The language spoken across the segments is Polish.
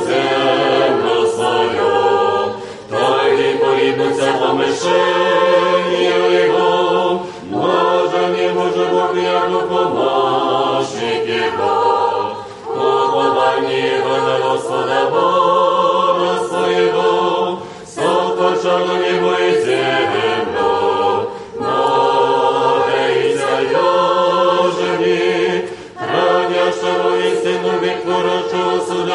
землю свою, та й поріднуться по мишені його, може, не може Бог вірну помощник його, поховання його на Господа Бога своєго, сотворчано небо і землю,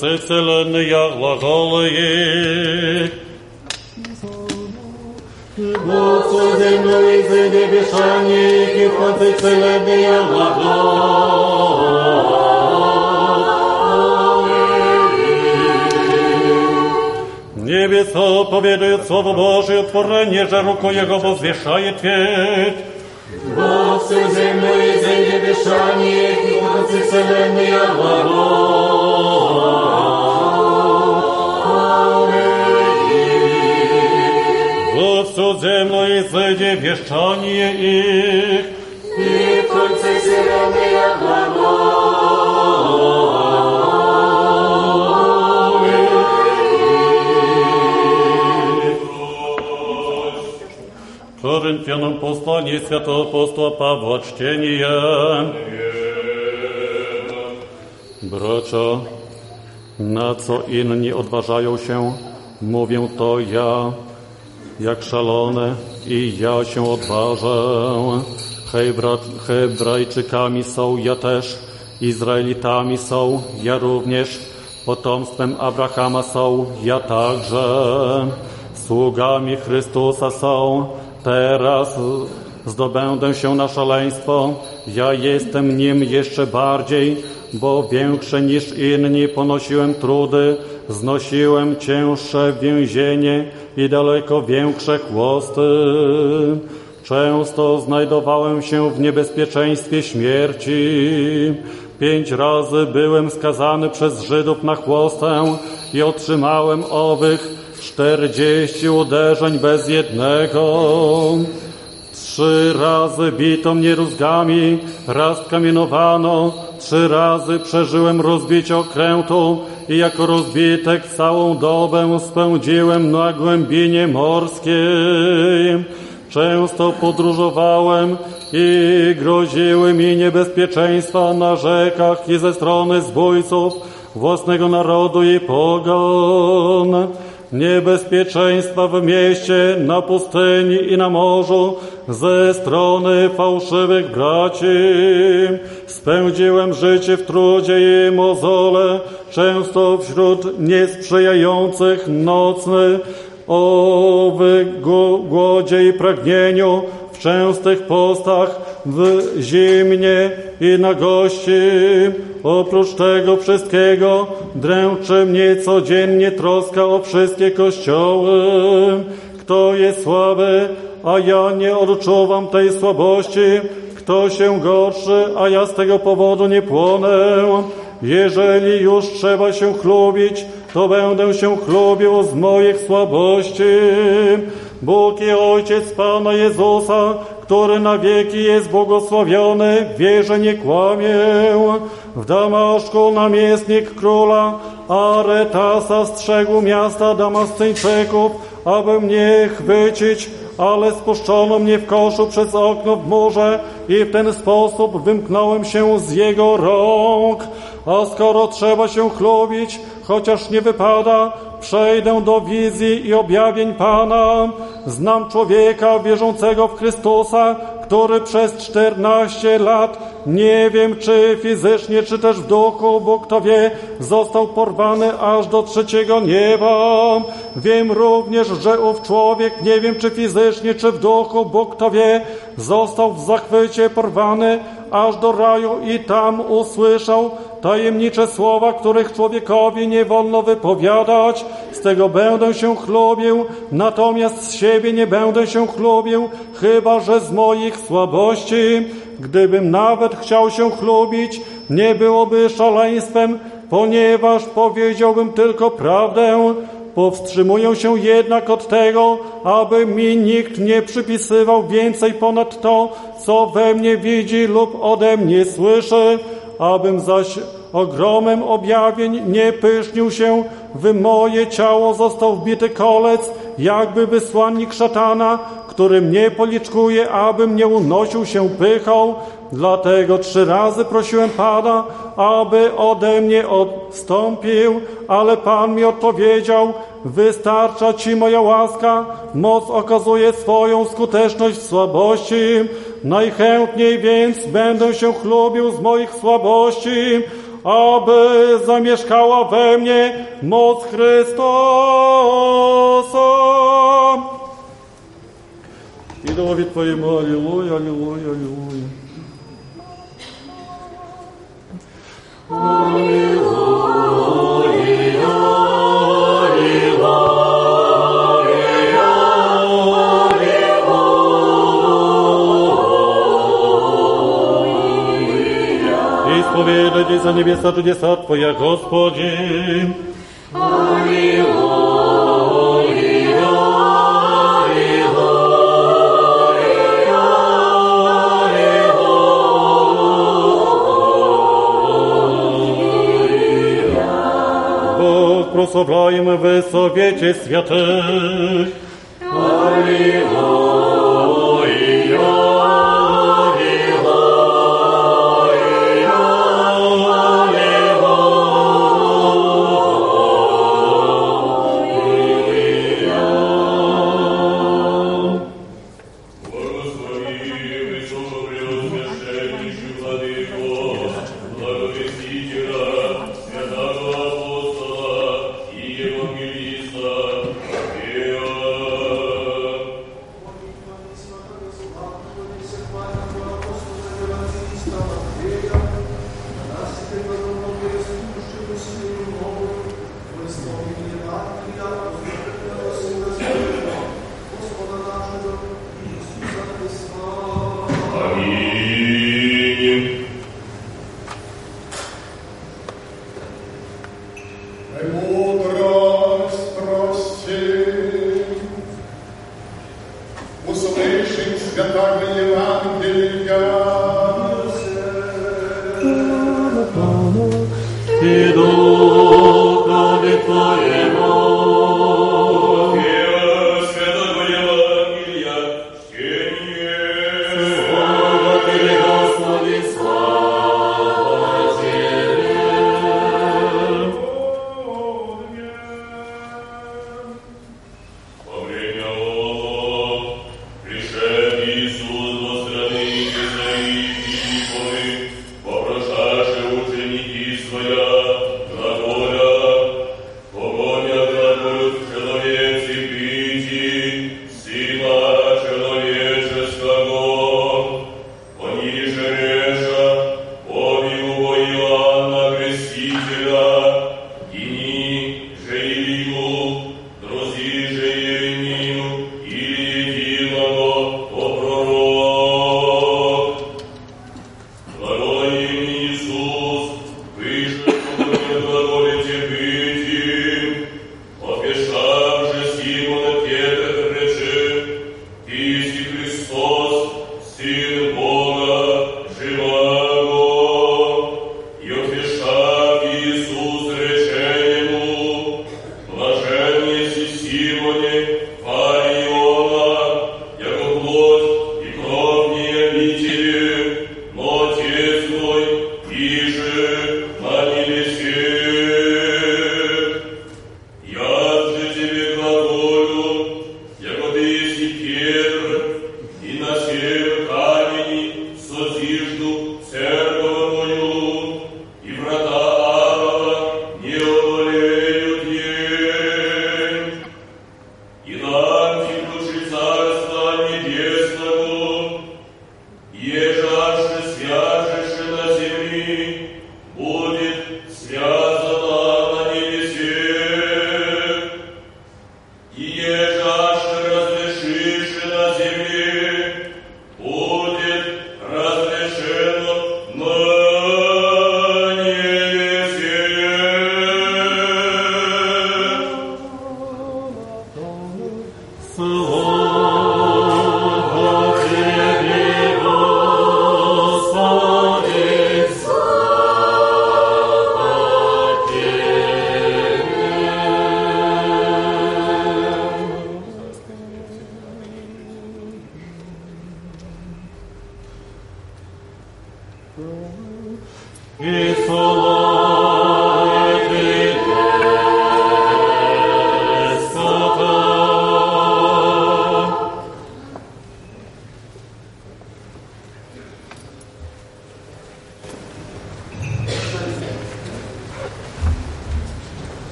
fetelen jag lagale je. Bozo zemno i ze nebesanie, ki pan fetelen jag lagale. Niebieso że ruko Jego pozwieszaje twierdź. Bo w tym zimno i zimnie wieszanie, i w tym celem. Drodze mojej zejdzie wieszczanie ich. I końce syreny jak Koryntianom postanie świętego apostoła Pawła czcienie. Bracia, na co inni odważają się, mówię to ja jak szalone i ja się odważę. Hebra, Hebrajczykami są ja też, Izraelitami są ja również, potomstwem Abrahama są ja także, sługami Chrystusa są, teraz zdobędę się na szaleństwo, ja jestem nim jeszcze bardziej, bo większe niż inni ponosiłem trudy, znosiłem cięższe więzienie i daleko większe chłosty. Często znajdowałem się w niebezpieczeństwie śmierci. Pięć razy byłem skazany przez Żydów na chłostę i otrzymałem owych czterdzieści uderzeń bez jednego. Trzy razy bito mnie rózgami, raz kamienowano, trzy razy przeżyłem rozbicie okrętu i jako rozbitek całą dobę spędziłem na głębinie morskiej. Często podróżowałem i groziły mi niebezpieczeństwa na rzekach i ze strony zbójców własnego narodu i pogon. Niebezpieczeństwa w mieście, na pustyni i na morzu ze strony fałszywych braci. Spędziłem życie w trudzie i mozole, często wśród niesprzyjających nocnych, o głodzie i pragnieniu, w częstych postach, w zimnie i na gości. Oprócz tego wszystkiego dręczy mnie codziennie troska o wszystkie kościoły. Kto jest słaby, a ja nie odczuwam tej słabości, kto się gorszy, a ja z tego powodu nie płonę. Jeżeli już trzeba się chlubić, to będę się chlubił z moich słabości. Bóg i Ojciec Pana Jezusa, który na wieki jest błogosławiony, wierzę nie kłamię. W Damaszku namiestnik króla Aretasa strzegł miasta Damascyńczyków, aby mnie chwycić, ale spuszczono mnie w koszu przez okno w murze i w ten sposób wymknąłem się z jego rąk. A skoro trzeba się chlubić, chociaż nie wypada, przejdę do wizji i objawień Pana. Znam człowieka wierzącego w Chrystusa, który przez czternaście lat, nie wiem czy fizycznie, czy też w duchu, bo kto wie, został porwany aż do trzeciego nieba. Wiem również, że ów człowiek, nie wiem czy fizycznie, czy w duchu, bo kto wie, został w zachwycie porwany aż do raju i tam usłyszał tajemnicze słowa, których człowiekowi nie wolno wypowiadać. Z tego będę się chlubił, natomiast z siebie nie będę się chlubił, chyba że z moich słabości. Gdybym nawet chciał się chlubić, nie byłoby szaleństwem, ponieważ powiedziałbym tylko prawdę. Powstrzymuję się jednak od tego, aby mi nikt nie przypisywał więcej ponad to, co we mnie widzi lub ode mnie słyszy, abym zaś ogromem objawień nie pysznił się, w moje ciało został wbity kolec, jakby wysłannik szatana, który mnie policzkuje, abym nie unosił się pychą. Dlatego trzy razy prosiłem Pana, aby ode mnie odstąpił, ale Pan mi odpowiedział, wystarcza Ci moja łaska, moc okazuje swoją skuteczność w słabości. Najchętniej więc będę się chlubił z moich słabości, aby zamieszkała we mnie moc Chrystusa. I dołowi Twojemu, Alleluja, Alleluja, Alleluja. Za Niebiesa, to dzieca Twoja, Gospodzie. Oli, oli, oli, oli, oli, Бог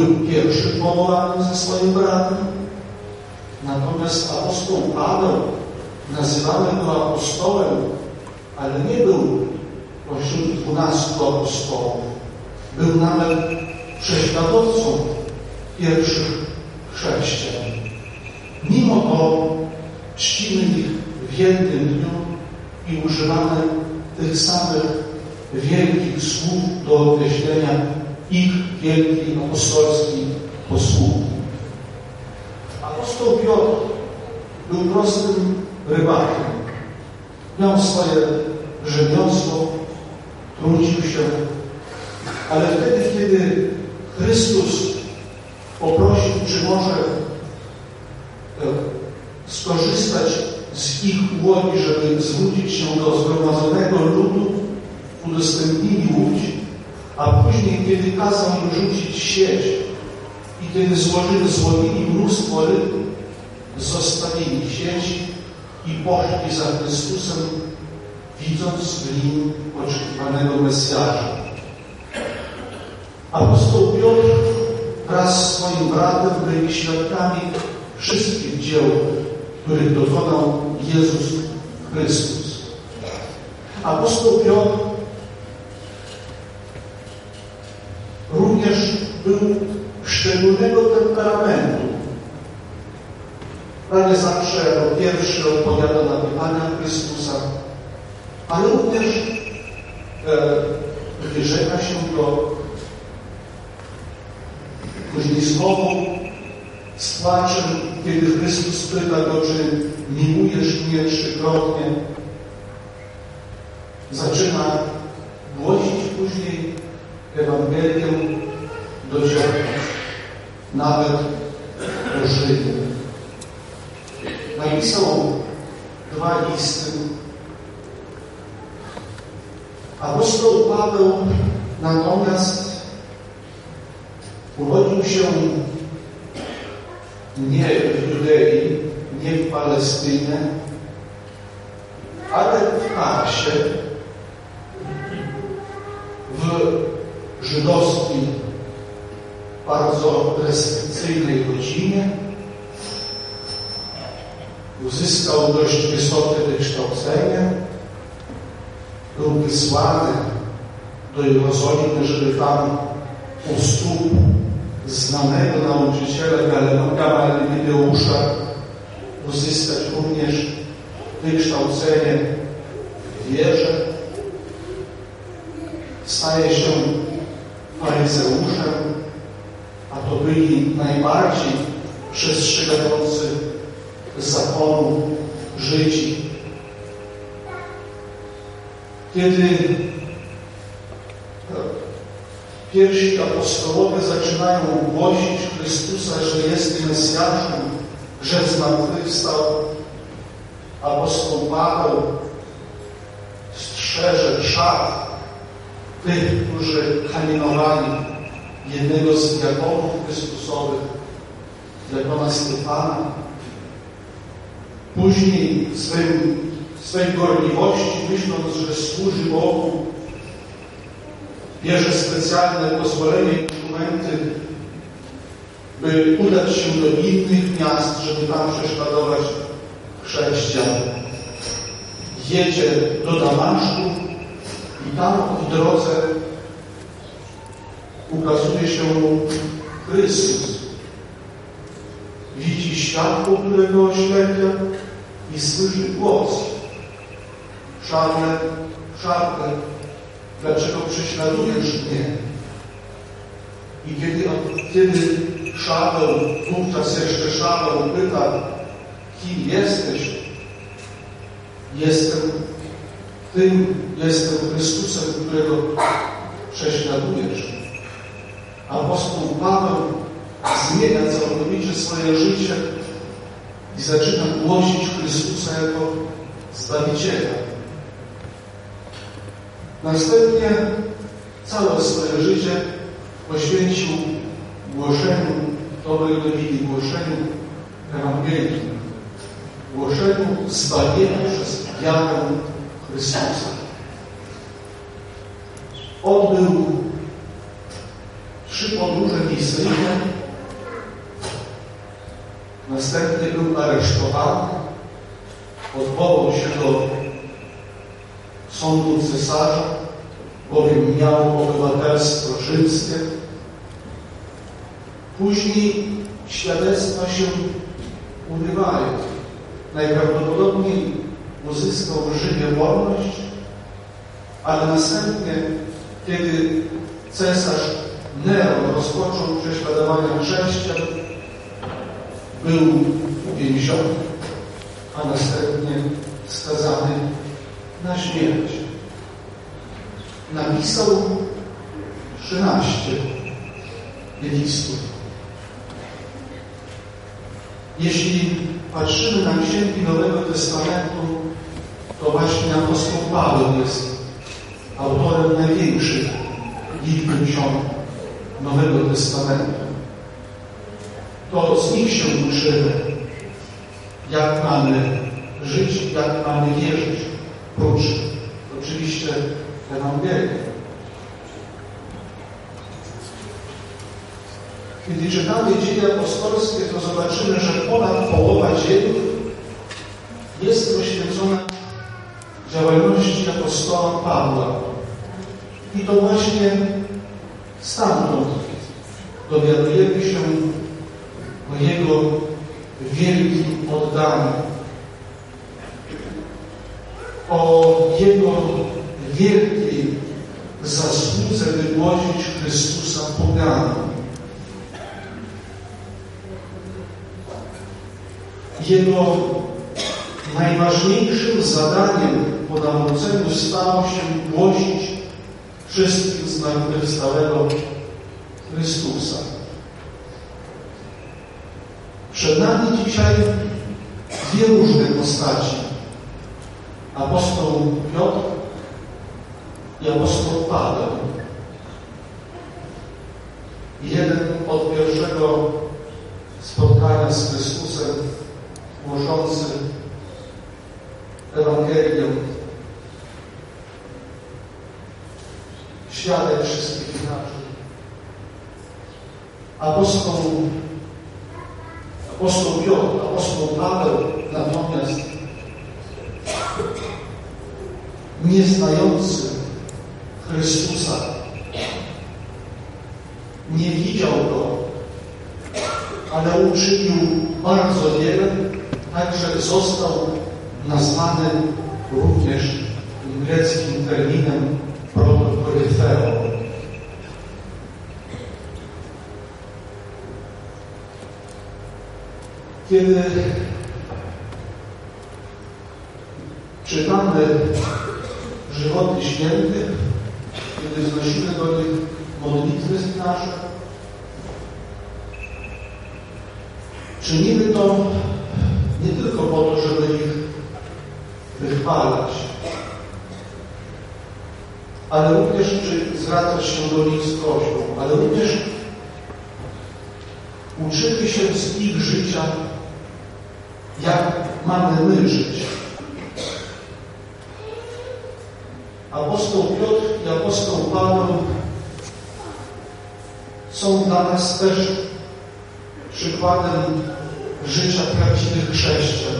był pierwszy powołany ze swoim bratem, natomiast apostoł Paweł, nazywany go apostołem, ale nie był pośród dwunastu apostołów. Był nawet prześladowcą pierwszych chrześcijan. Mimo to czcimy ich w jednym dniu i używamy tych samych wielkich słów do określenia ich wielkiej apostolskiej posługi. Apostoł Piotr był prostym rybakiem. Miał swoje rzemiosło, trudził się, ale wtedy, kiedy Chrystus poprosił, czy może e, skorzystać z ich łodzi, żeby zwrócić się do zgromadzonego ludu, udostępnili łódź, a później, kiedy kazał im rzucić sieć i kiedy złożyli, złowili mnóstwo ryb, zostawili sieć i poszli za Chrystusem, widząc w nim oczekiwanego Mesjasza. Apostoł Piotr wraz z swoim bratem byli świadkami wszystkich dzieł, których dokonał Jezus Chrystus. Apostoł Piotr również był szczególnego temperamentu. Prawie zawsze jako pierwszy odpowiada na pytania Chrystusa, ale również e, wyrzeka się go później znowu z płaczem, kiedy Chrystus pyta go, czy miłujesz mnie trzykrotnie. Zaczyna głosić później Ewangelię dociągnąć nawet do Żydu. Napisał dwa listy. Apostoł Paweł natomiast urodził się nie w Judei, nie w Palestynie, ale w Tarsie, w żydowskiej, bardzo restrykcyjnej rodzinie. Uzyskał dość wysokie wykształcenie, był wysłany do Jerozolimy, żeby tam u stóp znanego nauczyciela Gamalileusza uzyskać również wykształcenie w wierze, staje się faryzeuszem, to byli najbardziej przestrzegający zakonu Żydzi. Kiedy pierwsi apostołowie zaczynają głosić Chrystusa, że jest Mesjaszem, że zmartwychwstał, apostoł Paweł strzeże szat tych, którzy kamienowali jednego z diakonów Chrystusowych, diakona Stefana. Później w swym, swej gorliwości, myśląc, że służy Bogu, bierze specjalne pozwolenie i dokumenty, by udać się do innych miast, żeby tam prześladować chrześcijan. Jedzie do Damaszku i tam w drodze ukazuje się mu Chrystus. Widzi światło, które go oślepia i słyszy głos. Szarle, szarle, dlaczego prześladujesz mnie? I kiedy, kiedy Szaweł, wówczas jeszcze Szaweł pyta, kim jesteś? Jestem tym, jestem Chrystusem, którego prześladujesz. Apostoł Paweł zmienia całkowicie swoje życie i zaczyna głosić Chrystusa jako Zbawiciela. Następnie całe swoje życie poświęcił głoszeniu dobrej nowiny, głoszeniu Ewangelii, głoszeniu zbawienia przez wiarę Chrystusa. Odbył trzy podróże misyjne, następnie był aresztowany, odwołał się do sądu cesarza, bowiem miał obywatelstwo rzymskie. Później świadectwa się urywają. Najprawdopodobniej uzyskał w Rzymie wolność, ale następnie, kiedy cesarz Neron rozpoczął prześladowania chrześcijan, był uwięziony, a następnie skazany na śmierć. Napisał 13 listów. Jeśli patrzymy na księgi Nowego Testamentu, to właśnie apostoł Paweł jest autorem największych liczby ksiąg Nowego Testamentu. To z nich się uczymy, jak mamy żyć, jak mamy wierzyć, prócz oczywiście Ewangelii. Kiedy czytamy dzieje apostolskie, to zobaczymy, że ponad połowa dziejów jest poświęcona działalności apostoła Pawła. I to właśnie stamtąd dowiadujemy się o jego wielkim oddaniu, o jego wielkiej zasłudze, by głosić Chrystusa poganom. Jego najważniejszym zadaniem po nawróceniu stało się głosić wszystkim zmartwychwstałego Chrystusa. Przed nami dzisiaj dwie różne postaci. Apostoł Piotr i apostoł Paweł. Jeden od pierwszego spotkania z Chrystusem głoszący Ewangelię świadek wszystkich inaczej. Apostoł, apostoł Piotr, apostoł Paweł natomiast nieznający Chrystusa nie widział go, ale uczynił bardzo wiele, także został nazwany również greckim terminem protokoryfeo. Kiedy czytamy żywoty świętych, kiedy znosimy do nich modlitwy nasze, czynimy to nie tylko po to, żeby ich wychwalać, ale również czy zwracać się do nich z prośbą, ale również uczymy się z ich życia, jak mamy my żyć. Apostoł Piotr i apostoł Paweł są dla nas też przykładem życia prawdziwych chrześcijan.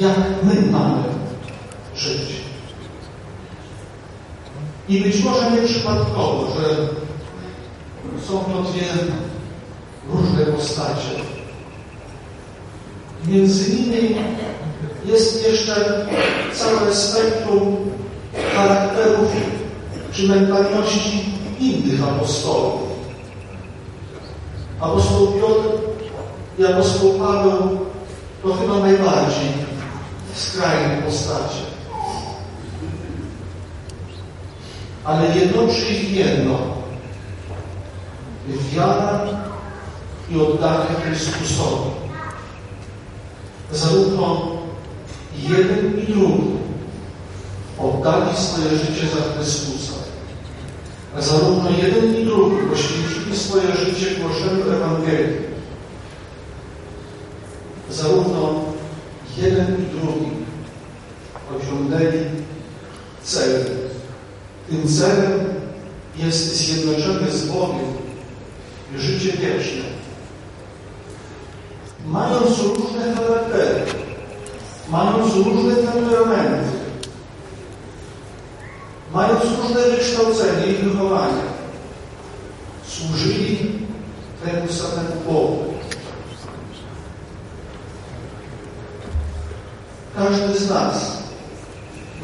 Jak my mamy żyć. I być może nie przypadkowo, że są to dwie różne postacie. Między innymi jest jeszcze całe spektrum charakterów czy mentalności innych apostołów. Apostoł Piotr i apostoł Paweł to chyba najbardziej skrajne postacie. Ale jednoczy ich jedno. Wiara i oddanie Chrystusowi. Zarówno jeden i drugi oddali swoje życie za Chrystusa. A zarówno jeden i drugi poświęcili swoje życie głoszeniu Ewangelii. Zarówno jeden i drugi osiągnęli cel. Tym celem jest zjednoczenie z Bogiem życie wieczne. Mając różne charaktery, mając różne temperamenty, mając różne wykształcenie i wychowanie, służyli temu samemu Bogu. Każdy z nas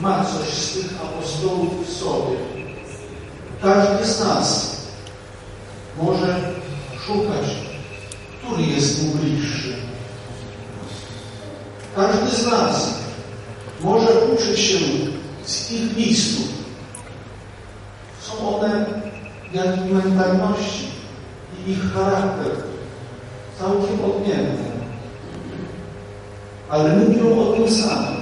ma coś z tych apostołów w sobie. Każdy z nas może szukać, który jest mu bliższy. Każdy z nas może uczyć się z ich listów. Są one, jak i mentalności i ich charakter, całkiem odmienne. Ale mówią o tym samym.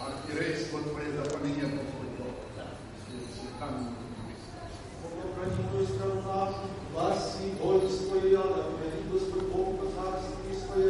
ar fi responsáveis da família comportada. Como Francisco está lá, vai se para.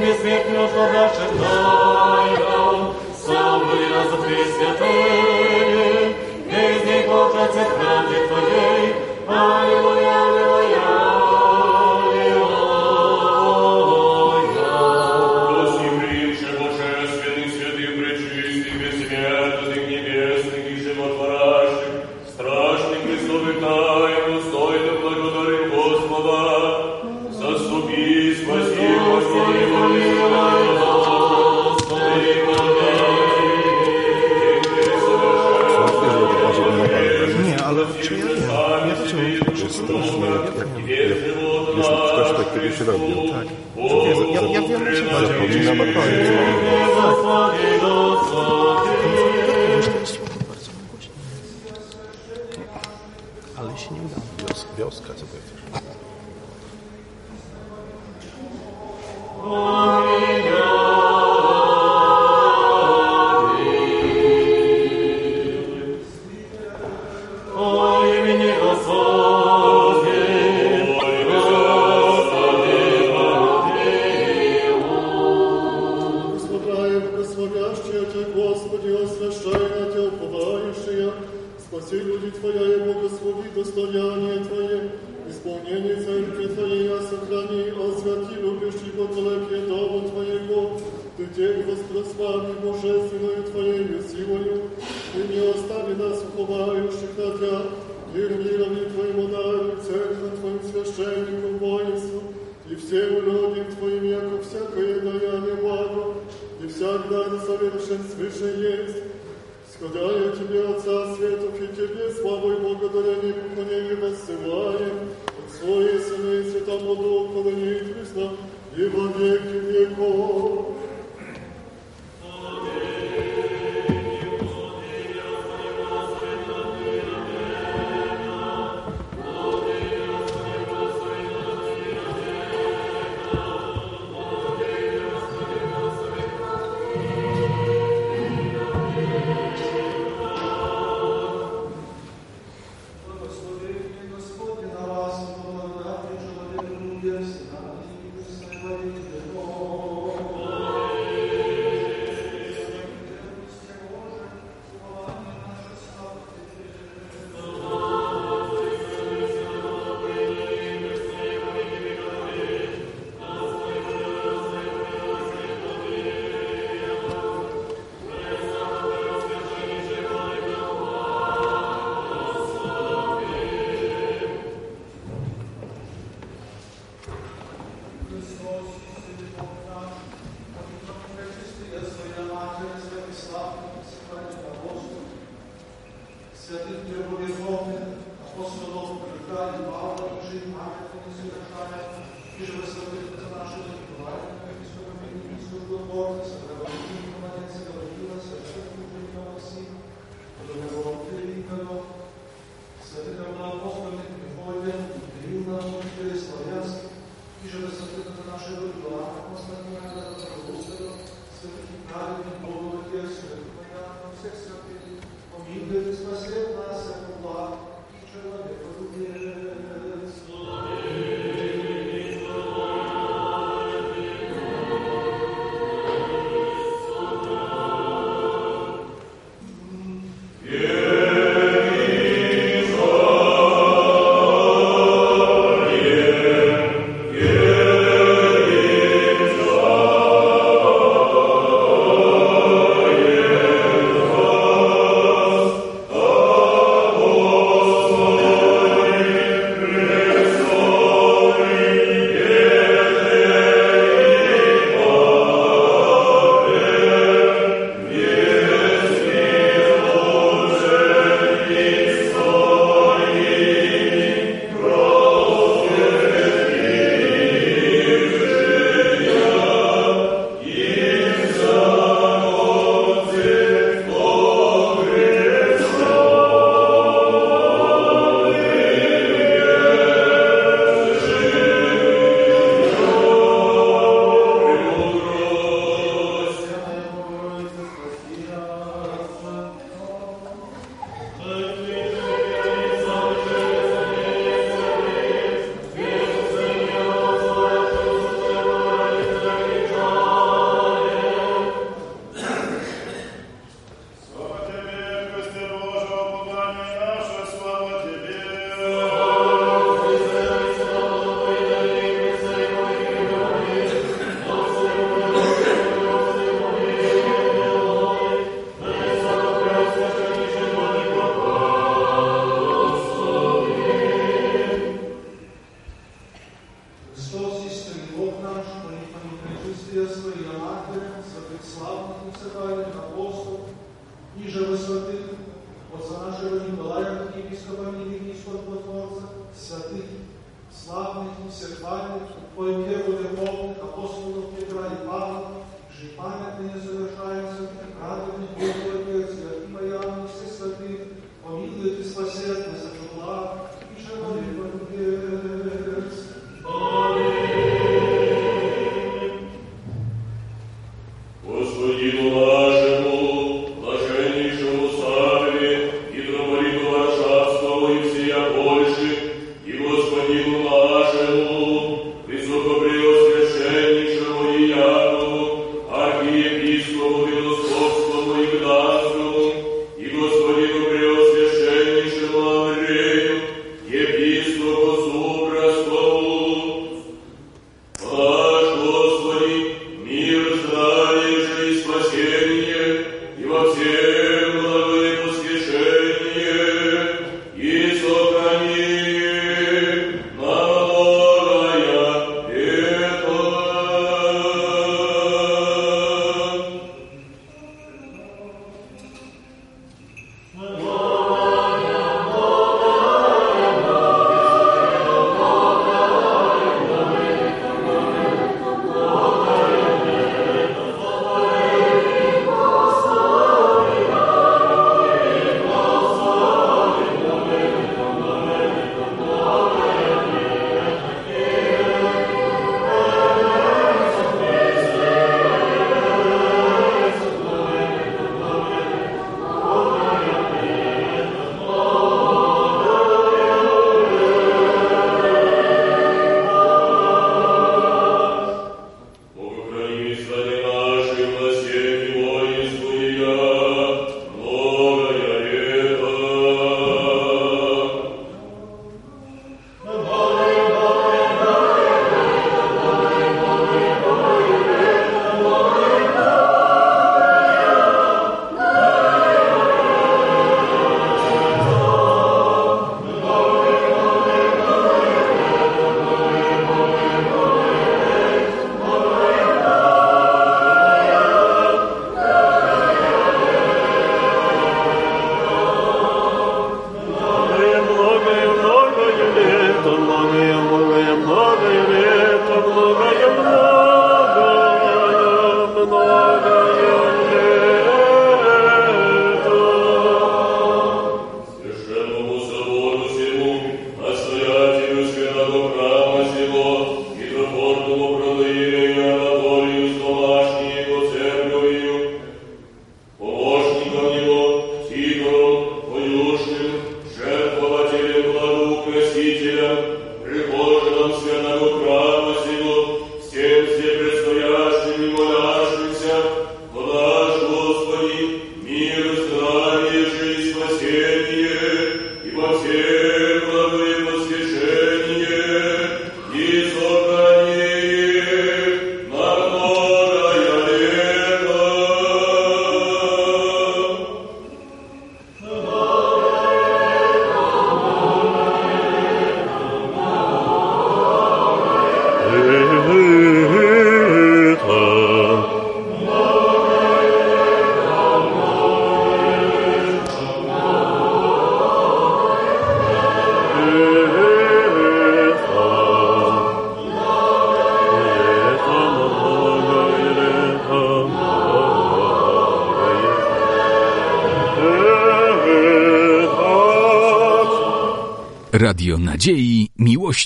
бессмертную, что дальше тайном, сам вырос от Пресвятой. Святите Боги Бог, апостолов, предали Павла, Божи, Маме, Комиси, Рахаме, и же высоките наши, Николай, Епископа, Служба Бог, Сарабанки, Команец, Галатила, Сарабанки, Команси, Подобноволки, Кано, Святите на апостоле, Мефодия, Ирина, Мухтири, Славянски, и же высоките наши, Николай, Константина, Рахаме, Святите Нарин, Богу, Святите Нарин, всех святых, обідати спаси нас, як благ і чоловіка.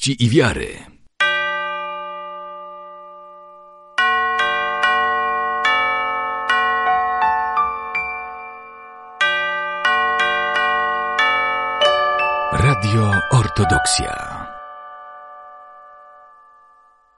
Miłości i Wiary.